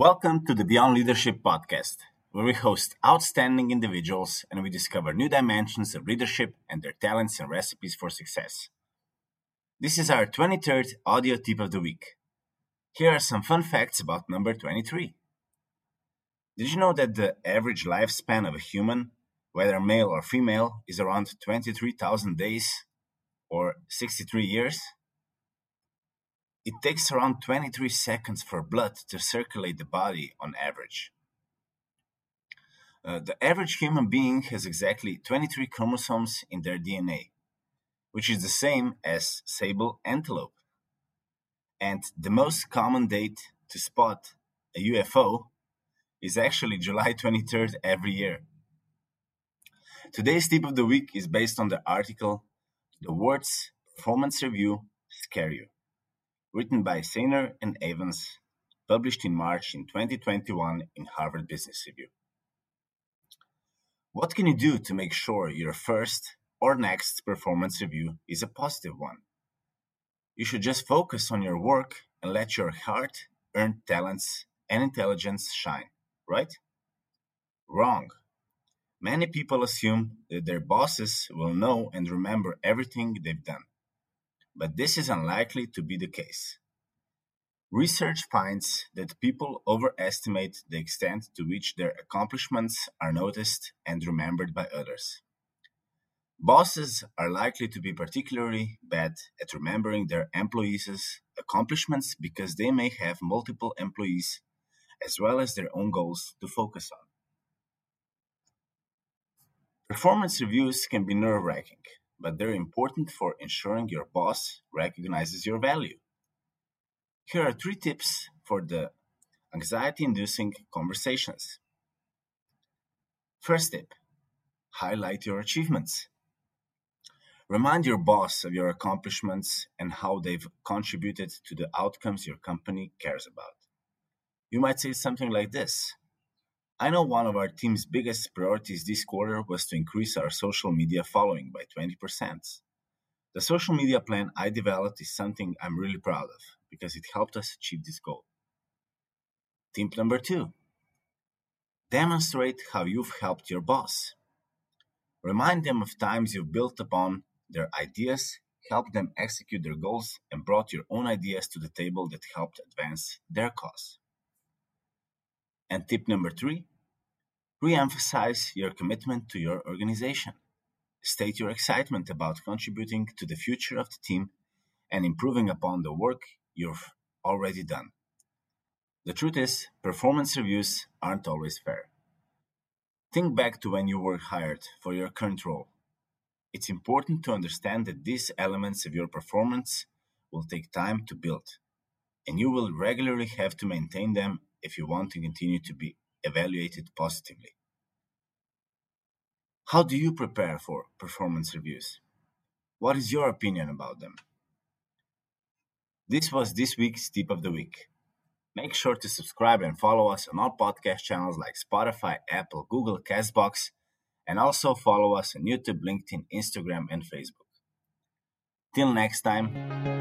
Welcome to the Beyond Leadership podcast, where we host outstanding individuals and we discover new dimensions of leadership and their talents and recipes for success. This is our 23rd audio tip of the week. Here are some fun facts about number 23. Did you know that the average lifespan of a human, whether male or female, is around 23,000 days or 63 years? It takes around 23 seconds for blood to circulate the body on average. Uh, the average human being has exactly 23 chromosomes in their DNA, which is the same as sable antelope. And the most common date to spot a UFO is actually July 23rd every year. Today's tip of the week is based on the article The Words Performance Review Scare You written by Sainer and Evans, published in March in 2021 in Harvard Business Review. What can you do to make sure your first or next performance review is a positive one? You should just focus on your work and let your hard earned talents and intelligence shine, right? Wrong. Many people assume that their bosses will know and remember everything they've done but this is unlikely to be the case. Research finds that people overestimate the extent to which their accomplishments are noticed and remembered by others. Bosses are likely to be particularly bad at remembering their employees' accomplishments because they may have multiple employees as well as their own goals to focus on. Performance reviews can be nerve wracking but they're important for ensuring your boss recognizes your value. Here are three tips for the anxiety inducing conversations. First tip highlight your achievements. Remind your boss of your accomplishments and how they've contributed to the outcomes your company cares about. You might say something like this I know one of our team's biggest priorities this quarter was to increase our social media following by 20%. The social media plan I developed is something I'm really proud of because it helped us achieve this goal. Tip number two demonstrate how you've helped your boss. Remind them of times you've built upon their ideas, helped them execute their goals, and brought your own ideas to the table that helped advance their cause. And tip number three Re-emphasize your commitment to your organization. State your excitement about contributing to the future of the team and improving upon the work you've already done. The truth is, performance reviews aren't always fair. Think back to when you were hired for your current role. It's important to understand that these elements of your performance will take time to build, and you will regularly have to maintain them if you want to continue to be evaluated positively. How do you prepare for performance reviews? What is your opinion about them? This was this week's tip of the week. Make sure to subscribe and follow us on all podcast channels like Spotify, Apple, Google, Castbox, and also follow us on YouTube, LinkedIn, Instagram, and Facebook. Till next time.